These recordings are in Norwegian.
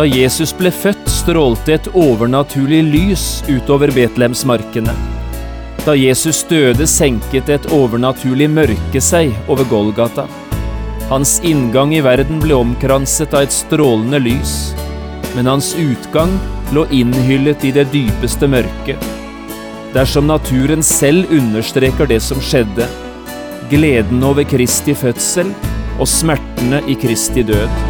Da Jesus ble født, strålte et overnaturlig lys utover Betlehemsmarkene. Da Jesus døde, senket et overnaturlig mørke seg over Golgata. Hans inngang i verden ble omkranset av et strålende lys, men hans utgang lå innhyllet i det dypeste mørket. Dersom naturen selv understreker det som skjedde, gleden over Kristi fødsel og smertene i Kristi død.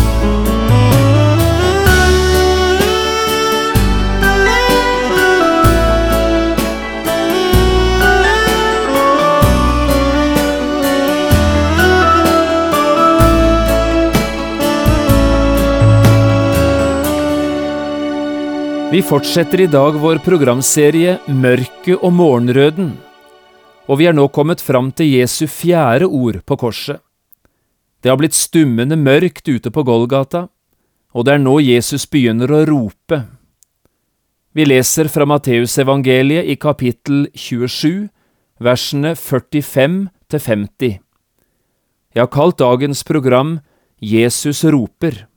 Vi fortsetter i dag vår programserie Mørket og morgenrøden, og vi er nå kommet fram til Jesu fjerde ord på korset. Det har blitt stummende mørkt ute på Golgata, og det er nå Jesus begynner å rope. Vi leser fra Matteusevangeliet i kapittel 27, versene 45 til 50. Jeg har kalt dagens program Jesus roper.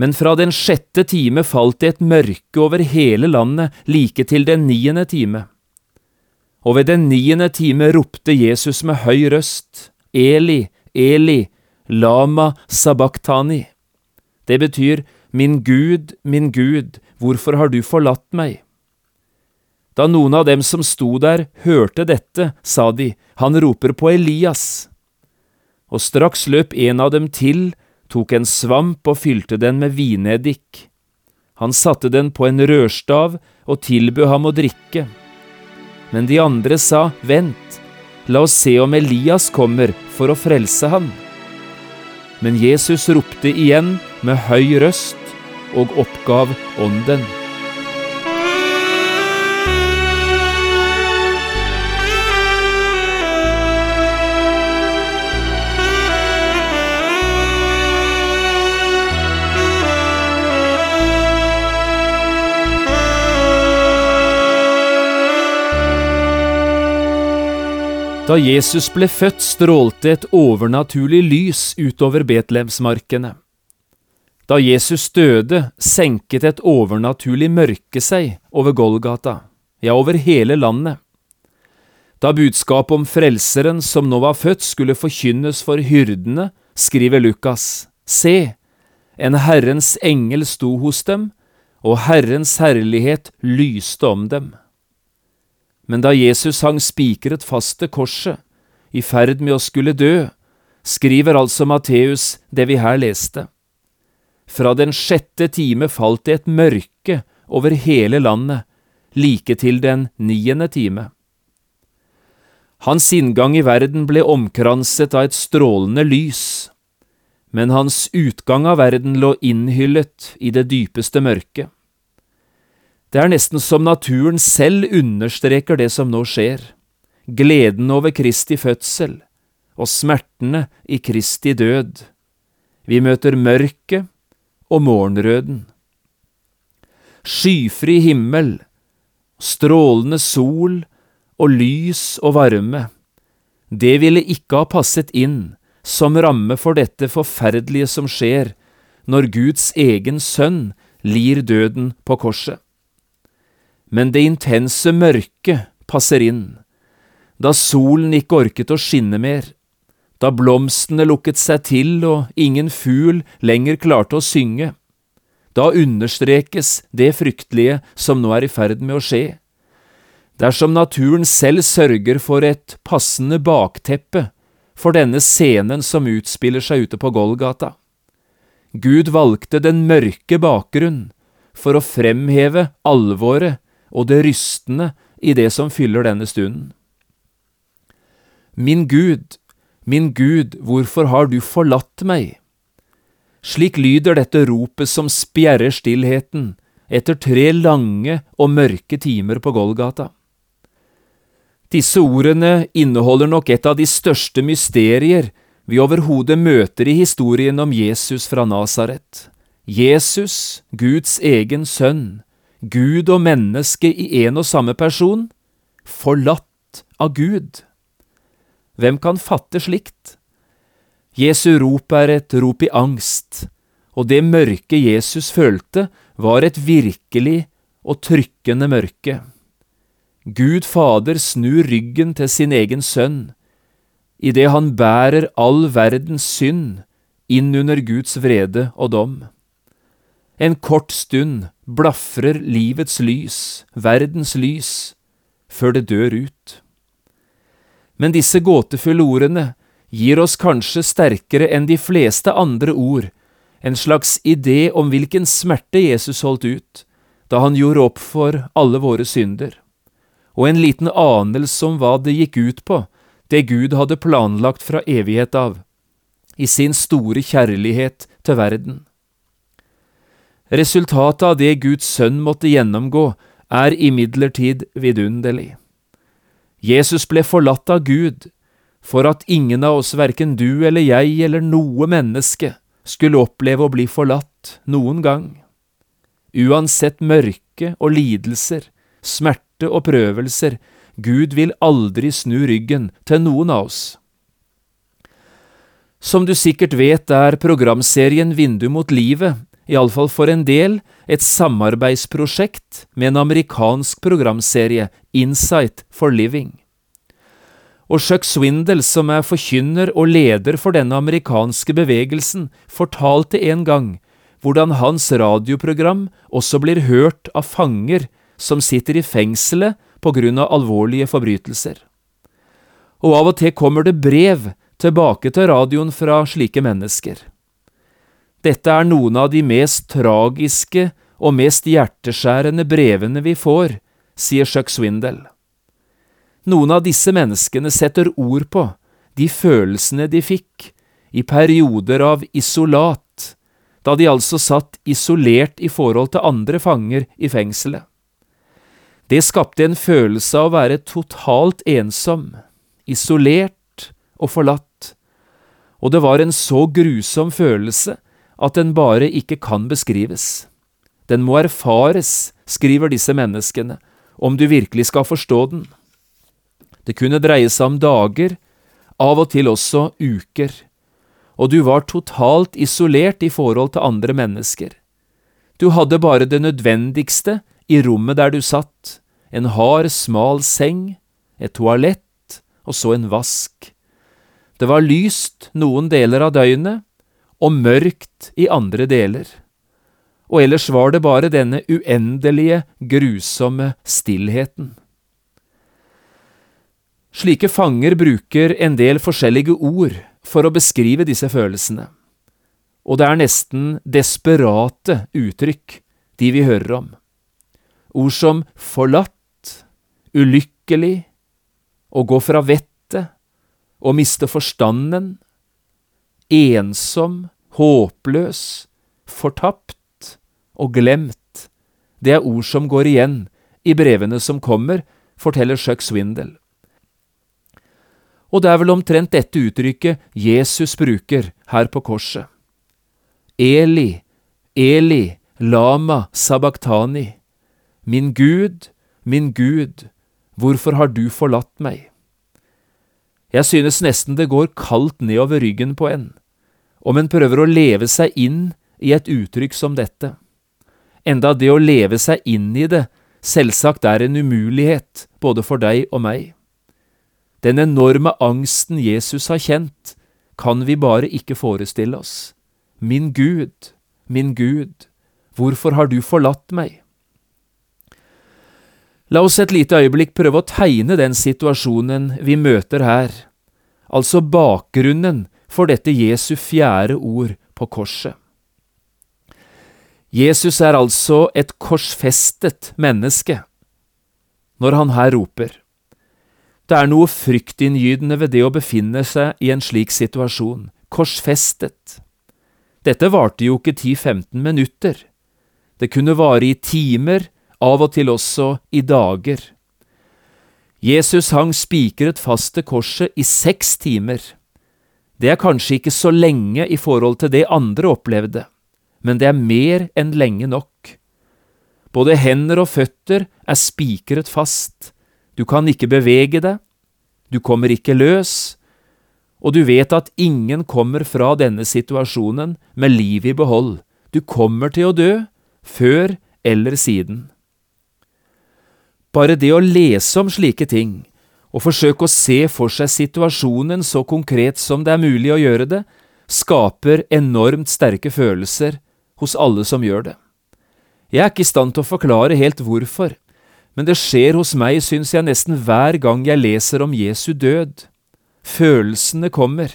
Men fra den sjette time falt det et mørke over hele landet like til den niende time. Og ved den niende time ropte Jesus med høy røst, Eli, Eli, lama sabachthani. Det betyr, Min Gud, min Gud, hvorfor har du forlatt meg? Da noen av dem som sto der, hørte dette, sa de, Han roper på Elias. Og straks løp en av dem til tok en svamp og fylte den med vineddik. Han satte den på en rørstav og tilbød ham å drikke. Men de andre sa, Vent, la oss se om Elias kommer for å frelse ham. Men Jesus ropte igjen med høy røst og oppgav ånden. Da Jesus ble født, strålte et overnaturlig lys utover Betlehemsmarkene. Da Jesus døde, senket et overnaturlig mørke seg over Golgata, ja, over hele landet. Da budskapet om Frelseren som nå var født, skulle forkynnes for hyrdene, skriver Lukas, Se, en Herrens engel sto hos dem, og Herrens herlighet lyste om dem. Men da Jesus hang spikret fast til korset, i ferd med å skulle dø, skriver altså Matteus det vi her leste. Fra den sjette time falt det et mørke over hele landet, like til den niende time. Hans inngang i verden ble omkranset av et strålende lys, men hans utgang av verden lå innhyllet i det dypeste mørket. Det er nesten som naturen selv understreker det som nå skjer, gleden over Kristi fødsel og smertene i Kristi død. Vi møter mørket og morgenrøden. Skyfri himmel, strålende sol og lys og varme, det ville ikke ha passet inn som ramme for dette forferdelige som skjer når Guds egen sønn lir døden på korset men det intense mørket passer inn, da solen ikke orket å skinne mer, da blomstene lukket seg til og ingen fugl lenger klarte å synge, da understrekes det fryktelige som nå er i ferd med å skje. Dersom naturen selv sørger for et passende bakteppe for denne scenen som utspiller seg ute på Golgata. Gud valgte den mørke bakgrunn for å fremheve alvoret og det rystende i det som fyller denne stunden. Min Gud, min Gud, hvorfor har du forlatt meg? Slik lyder dette ropet som spjerrer stillheten etter tre lange og mørke timer på Golgata. Disse ordene inneholder nok et av de største mysterier vi overhodet møter i historien om Jesus fra Nasaret. Jesus, Guds egen sønn, Gud og menneske i en og samme person, forlatt av Gud. Hvem kan fatte slikt? Jesu rop er et rop i angst, og det mørke Jesus følte, var et virkelig og trykkende mørke. Gud Fader snur ryggen til sin egen sønn, idet han bærer all verdens synd inn under Guds vrede og dom. En kort stund blafrer livets lys, verdens lys, før det dør ut. Men disse gåtefulle ordene gir oss kanskje sterkere enn de fleste andre ord en slags idé om hvilken smerte Jesus holdt ut da han gjorde opp for alle våre synder, og en liten anelse om hva det gikk ut på, det Gud hadde planlagt fra evighet av, i sin store kjærlighet til verden. Resultatet av det Guds sønn måtte gjennomgå, er imidlertid vidunderlig. Jesus ble forlatt av Gud, for at ingen av oss, verken du eller jeg eller noe menneske, skulle oppleve å bli forlatt noen gang. Uansett mørke og lidelser, smerte og prøvelser, Gud vil aldri snu ryggen til noen av oss. Som du sikkert vet er programserien Vindu mot livet, iallfall for en del, et samarbeidsprosjekt med en amerikansk programserie, Insight for Living og Chuck Swindle, som er forkynner og leder for denne amerikanske bevegelsen, fortalte en gang hvordan hans radioprogram også blir hørt av fanger som sitter i fengselet på grunn av alvorlige forbrytelser. Og av og til kommer det brev tilbake til radioen fra slike mennesker. Dette er noen av de mest tragiske og mest hjerteskjærende brevene vi får, sier Chuck Swindle. Noen av disse menneskene setter ord på de følelsene de fikk i perioder av isolat, da de altså satt isolert i forhold til andre fanger i fengselet. Det skapte en følelse av å være totalt ensom, isolert og forlatt, og det var en så grusom følelse at den bare ikke kan beskrives. Den må erfares, skriver disse menneskene, om du virkelig skal forstå den. Det kunne dreie seg om dager, av og til også uker, og du var totalt isolert i forhold til andre mennesker. Du hadde bare det nødvendigste i rommet der du satt, en hard, smal seng, et toalett og så en vask. Det var lyst noen deler av døgnet og mørkt i andre deler, og ellers var det bare denne uendelige, grusomme stillheten. Slike fanger bruker en del forskjellige ord for å beskrive disse følelsene, og det er nesten desperate uttrykk de vi hører om. Ord som forlatt, ulykkelig, å gå fra vettet, å miste forstanden, ensom, håpløs, fortapt og glemt, det er ord som går igjen i brevene som kommer, forteller Chuck Swindle. Og det er vel omtrent dette uttrykket Jesus bruker her på korset. Eli, Eli, lama sabachthani. Min Gud, min Gud, hvorfor har du forlatt meg? Jeg synes nesten det går kaldt nedover ryggen på en, om en prøver å leve seg inn i et uttrykk som dette. Enda det å leve seg inn i det selvsagt er en umulighet både for deg og meg. Den enorme angsten Jesus har kjent, kan vi bare ikke forestille oss. Min Gud, min Gud, hvorfor har du forlatt meg? La oss et lite øyeblikk prøve å tegne den situasjonen vi møter her, altså bakgrunnen for dette Jesu fjerde ord på korset. Jesus er altså et korsfestet menneske når han her roper. Det er noe fryktinngytende ved det å befinne seg i en slik situasjon, korsfestet. Dette varte jo ikke 10–15 minutter. Det kunne vare i timer, av og til også i dager. Jesus hang spikret fast til korset i seks timer. Det er kanskje ikke så lenge i forhold til det andre opplevde, men det er mer enn lenge nok. Både hender og føtter er spikret fast, du kan ikke bevege deg, du kommer ikke løs, og du vet at ingen kommer fra denne situasjonen med livet i behold, du kommer til å dø, før eller siden. Bare det å lese om slike ting, og forsøke å se for seg situasjonen så konkret som det er mulig å gjøre det, skaper enormt sterke følelser hos alle som gjør det. Jeg er ikke i stand til å forklare helt hvorfor, men det skjer hos meg, syns jeg, nesten hver gang jeg leser om Jesu død. Følelsene kommer,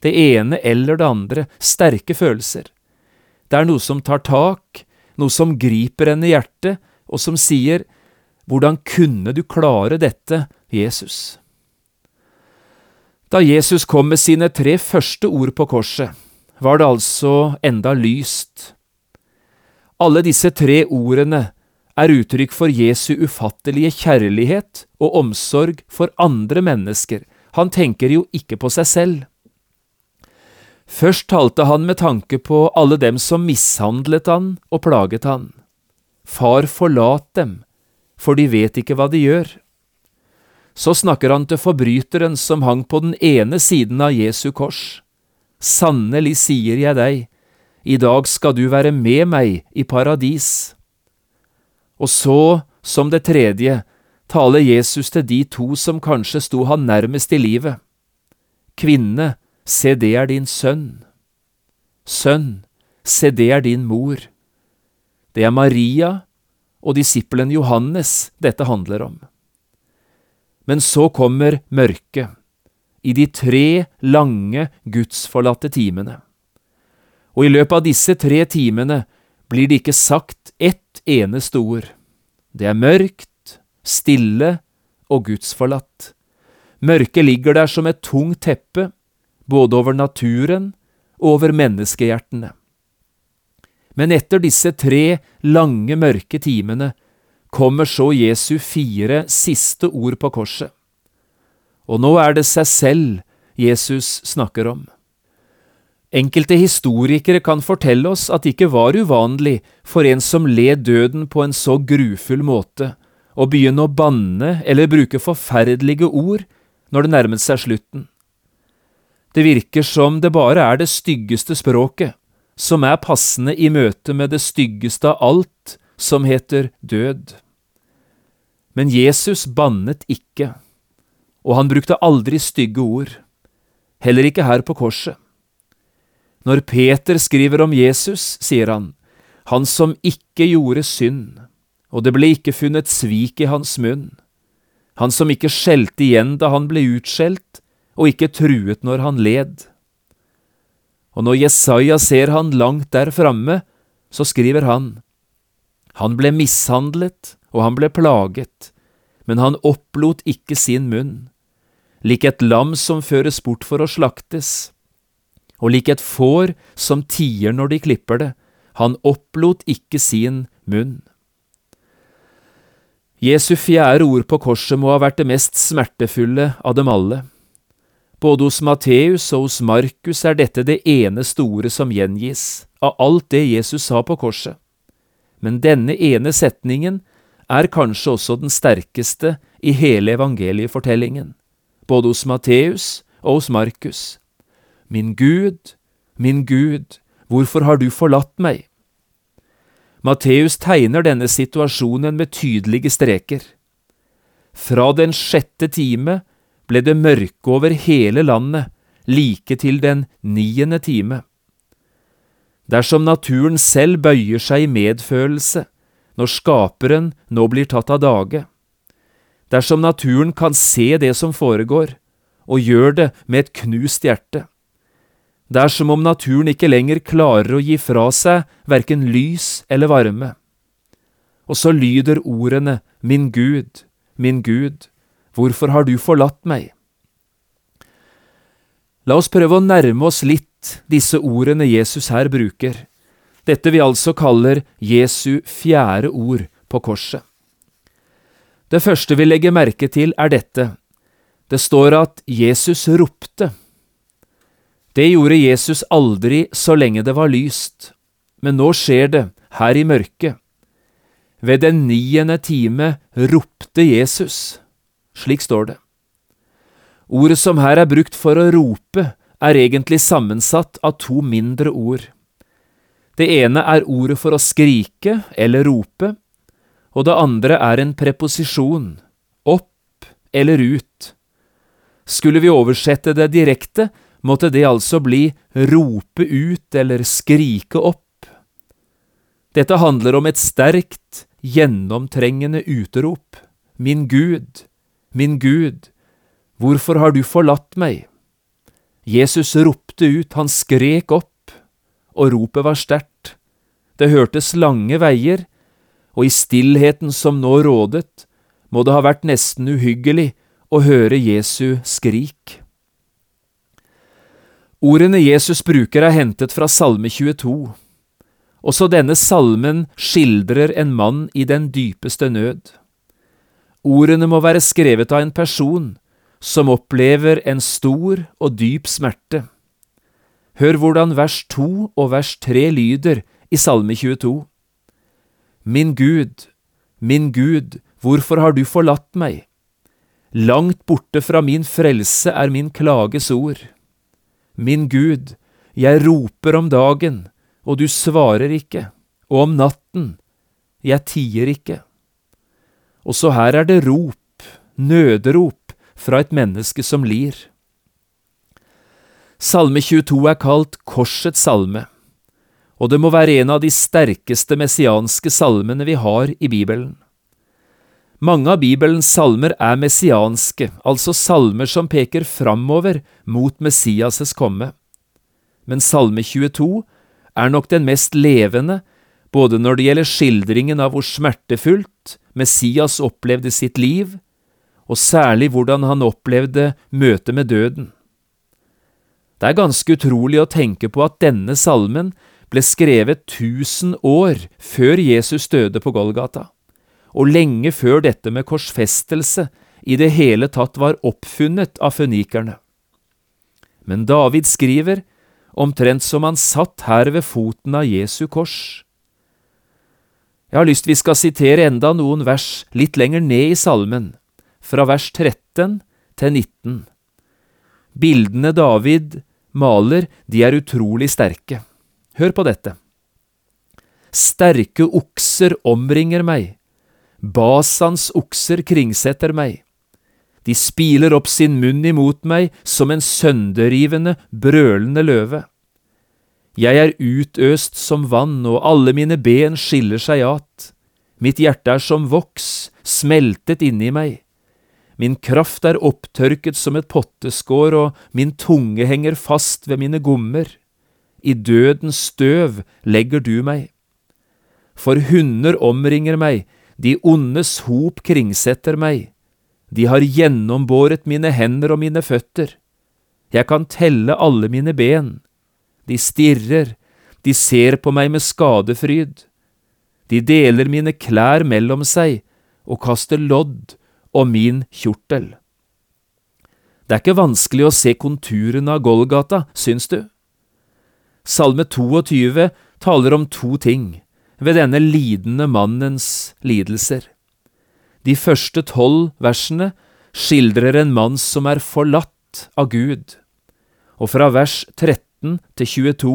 det ene eller det andre, sterke følelser. Det er noe som tar tak, noe som griper en i hjertet, og som sier hvordan kunne du klare dette, Jesus? Da Jesus kom med sine tre første ord på korset, var det altså enda lyst. Alle disse tre ordene er uttrykk for Jesu ufattelige kjærlighet og omsorg for andre mennesker. Han tenker jo ikke på seg selv. Først talte han med tanke på alle dem som mishandlet han og plaget han. Far, forlat dem, for de vet ikke hva de gjør. Så snakker han til forbryteren som hang på den ene siden av Jesu kors. Sannelig sier jeg deg, i dag skal du være med meg i paradis. Og så, som det tredje, taler Jesus til de to som kanskje sto han nærmest i livet. Kvinne, se det er din sønn. Sønn, se det er din mor. Det er Maria og disippelen Johannes dette handler om. Men så kommer mørket, i de tre lange gudsforlatte timene. Og i løpet av disse tre timene blir det ikke sagt ett eneste ord. Det er mørkt, stille og gudsforlatt. Mørket ligger der som et tungt teppe, både over naturen og over menneskehjertene. Men etter disse tre lange, mørke timene kommer så Jesu fire siste ord på korset. Og nå er det seg selv Jesus snakker om. Enkelte historikere kan fortelle oss at det ikke var uvanlig for en som led døden på en så grufull måte, å begynne å banne eller bruke forferdelige ord når det nærmet seg slutten. Det virker som det bare er det styggeste språket, som er passende i møte med det styggeste av alt, som heter død. Men Jesus bannet ikke, og han brukte aldri stygge ord, heller ikke her på korset. Når Peter skriver om Jesus, sier han, han som ikke gjorde synd, og det ble ikke funnet svik i hans munn, han som ikke skjelte igjen da han ble utskjelt, og ikke truet når han led. Og når Jesaja ser han langt der framme, så skriver han, Han ble mishandlet, og han ble plaget, men han opplot ikke sin munn, lik et lam som føres bort for å slaktes, og lik et får som tier når de klipper det, han opplot ikke sin munn. Jesu fjerde ord på korset må ha vært det mest smertefulle av dem alle. Både hos Matteus og hos Markus er dette det ene store som gjengis av alt det Jesus sa på korset. Men denne ene setningen er kanskje også den sterkeste i hele evangeliefortellingen, både hos Matteus og hos Markus. Min Gud, min Gud, hvorfor har du forlatt meg? Matteus tegner denne situasjonen med tydelige streker. Fra den sjette time ble det mørke over hele landet, like til den niende time. Dersom naturen selv bøyer seg i medfølelse når Skaperen nå blir tatt av dage, dersom naturen kan se det som foregår, og gjør det med et knust hjerte, det er som om naturen ikke lenger klarer å gi fra seg verken lys eller varme. Og så lyder ordene Min Gud, min Gud, Hvorfor har du forlatt meg? La oss prøve å nærme oss litt disse ordene Jesus her bruker. Dette vi altså kaller Jesu fjerde ord på korset. Det første vi legger merke til, er dette. Det står at Jesus ropte. Det gjorde Jesus aldri så lenge det var lyst, men nå skjer det, her i mørket. Ved den niende time ropte Jesus. Slik står det. Ordet som her er brukt for å rope, er egentlig sammensatt av to mindre ord. Det ene er ordet for å skrike eller rope, og det andre er en preposisjon, opp eller ut. Skulle vi oversette det direkte, måtte det altså bli rope ut eller skrike opp. Dette handler om et sterkt, gjennomtrengende utrop. Min Gud, min Gud, hvorfor har du forlatt meg? Jesus ropte ut, han skrek opp, og ropet var sterkt. Det hørtes lange veier, og i stillheten som nå rådet, må det ha vært nesten uhyggelig å høre Jesu skrik. Ordene Jesus bruker er hentet fra Salme 22. Også denne salmen skildrer en mann i den dypeste nød. Ordene må være skrevet av en person som opplever en stor og dyp smerte. Hør hvordan vers to og vers tre lyder i Salme 22. Min Gud, min Gud, hvorfor har du forlatt meg? Langt borte fra min frelse er min klages ord. Min Gud, jeg roper om dagen, og du svarer ikke, og om natten, jeg tier ikke. Også her er det rop, nøderop, fra et menneske som lir. Salme 22 er kalt Korsets salme, og det må være en av de sterkeste messianske salmene vi har i Bibelen. Mange av Bibelens salmer er messianske, altså salmer som peker framover mot Messias' komme. Men Salme 22 er nok den mest levende, både når det gjelder skildringen av hvor smertefullt Messias opplevde sitt liv, og særlig hvordan han opplevde møtet med døden. Det er ganske utrolig å tenke på at denne salmen ble skrevet tusen år før Jesus døde på Golgata, og lenge før dette med korsfestelse i det hele tatt var oppfunnet av fønikerne. Men David skriver omtrent som han satt her ved foten av Jesu kors. Jeg har lyst vi skal sitere enda noen vers litt lenger ned i salmen, fra vers 13 til 19. Bildene David maler, de er utrolig sterke. Hør på dette. Sterke okser omringer meg, Basans okser kringsetter meg. De spiler opp sin munn imot meg som en sønderrivende, brølende løve. Jeg er utøst som vann, og alle mine ben skiller seg at. Mitt hjerte er som voks, smeltet inni meg. Min kraft er opptørket som et potteskår, og min tunge henger fast ved mine gommer. I dødens støv legger du meg. For hunder omringer meg, de ondes hop kringsetter meg. De har gjennombåret mine hender og mine føtter. Jeg kan telle alle mine ben. De stirrer, de ser på meg med skadefryd. De deler mine klær mellom seg og kaster lodd om min kjortel. Det er ikke vanskelig å se konturene av Golgata, syns du? Salme 22 taler om to ting ved denne lidende mannens lidelser. De første tolv versene skildrer en mann som er forlatt av Gud, og fra vers 13 til 22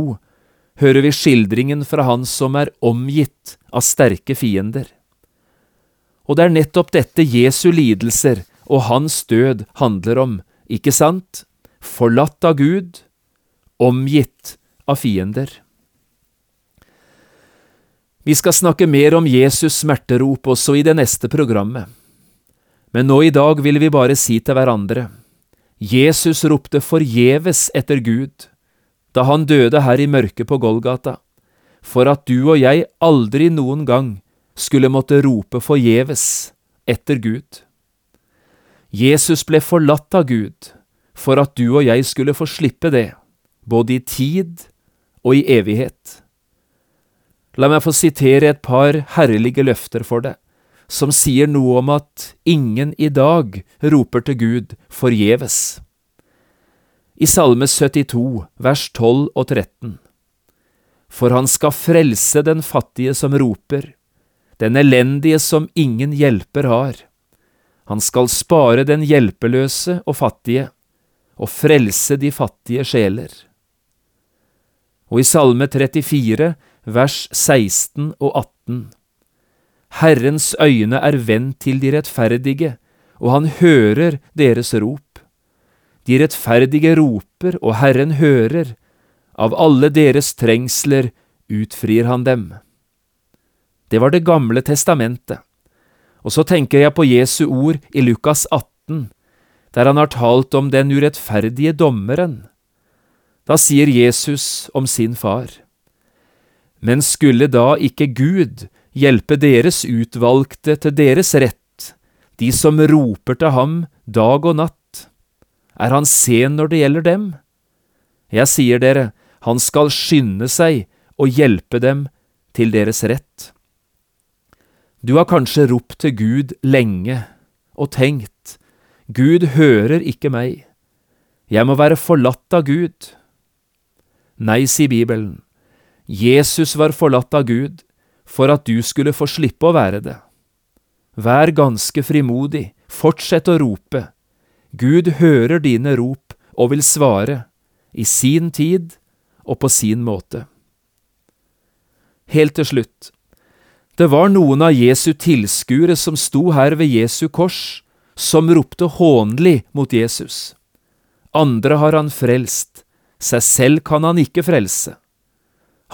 hører vi skildringen fra han som er omgitt av sterke fiender. Og det er nettopp dette Jesu lidelser og hans død handler om, ikke sant? Forlatt av Gud, omgitt av fiender. Vi skal snakke mer om Jesus' smerterop også i det neste programmet. Men nå i dag vil vi bare si til hverandre, Jesus ropte forgjeves etter Gud da han døde her i mørket på Golgata, for at du og jeg aldri noen gang skulle måtte rope forgjeves etter Gud. Jesus ble forlatt av Gud for at du og jeg skulle få slippe det, både i tid og i evighet. La meg få sitere et par herlige løfter for deg, som sier noe om at ingen i dag roper til Gud forgjeves. I Salme 72, vers 12 og 13. For han skal frelse den fattige som roper, den elendige som ingen hjelper har. Han skal spare den hjelpeløse og fattige, og frelse de fattige sjeler. Og i Salme 34, vers 16 og 18. Herrens øyne er vendt til de rettferdige, og han hører deres rop. De rettferdige roper, og Herren hører, av alle deres trengsler utfrir han dem. Det var Det gamle testamentet. Og så tenker jeg på Jesu ord i Lukas 18, der han har talt om den urettferdige dommeren. Da sier Jesus om sin far. Men skulle da ikke Gud hjelpe deres utvalgte til deres rett, de som roper til ham dag og natt? Er han sen når det gjelder dem? Jeg sier dere, han skal skynde seg og hjelpe dem til deres rett. Du har kanskje ropt til Gud lenge og tenkt, Gud hører ikke meg, jeg må være forlatt av Gud. Nei, sier Bibelen, Jesus var forlatt av Gud for at du skulle få slippe å være det. Vær ganske frimodig, fortsett å rope. Gud hører dine rop og vil svare, i sin tid og på sin måte. Helt til slutt, det var noen av Jesu tilskuere som sto her ved Jesu kors, som ropte hånlig mot Jesus. Andre har han frelst, seg selv kan han ikke frelse.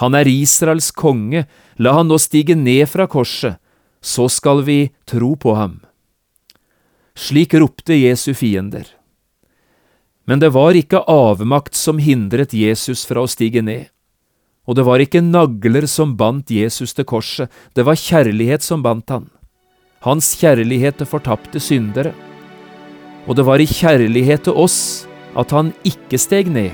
Han er Israels konge, la han nå stige ned fra korset, så skal vi tro på ham. Slik ropte Jesu fiender. Men det var ikke avmakt som hindret Jesus fra å stige ned. Og det var ikke nagler som bandt Jesus til korset, det var kjærlighet som bandt han. Hans kjærlighet til fortapte syndere. Og det var i kjærlighet til oss at han ikke steg ned.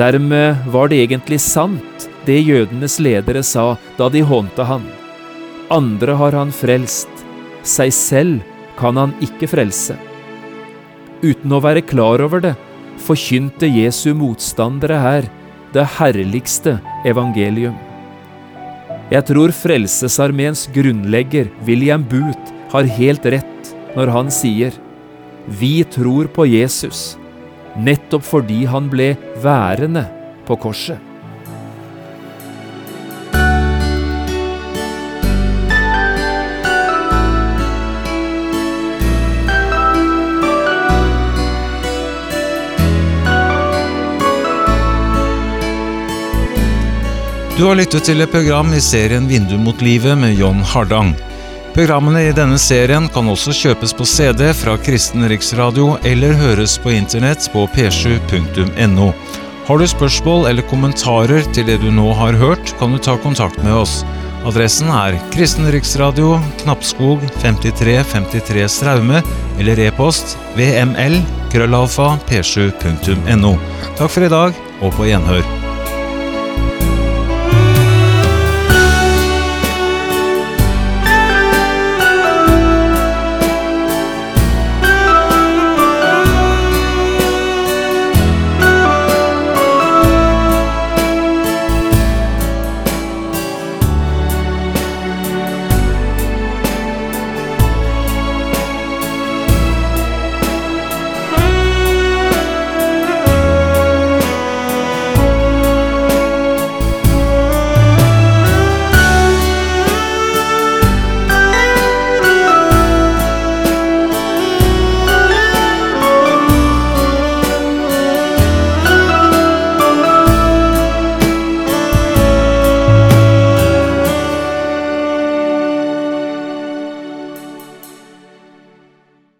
Dermed var det egentlig sant, det jødenes ledere sa da de hånte han. Andre har han frelst, seg selv kan han ikke frelse. Uten å være klar over det, forkynte Jesu motstandere her det herligste evangelium. Jeg tror Frelsesarmeens grunnlegger William Booth har helt rett når han sier Vi tror på Jesus, nettopp fordi han ble værende på korset. Du har lyttet til et program i serien Vindu mot livet med John Hardang. Programmene i denne serien kan også kjøpes på CD fra Kristen Riksradio eller høres på internett på p7.no. Har du spørsmål eller kommentarer til det du nå har hørt, kan du ta kontakt med oss. Adressen er Kristen Riksradio, Knappskog 5353 Straume, eller e-post vml krøllalfa p7.no. Takk for i dag, og på gjenhør.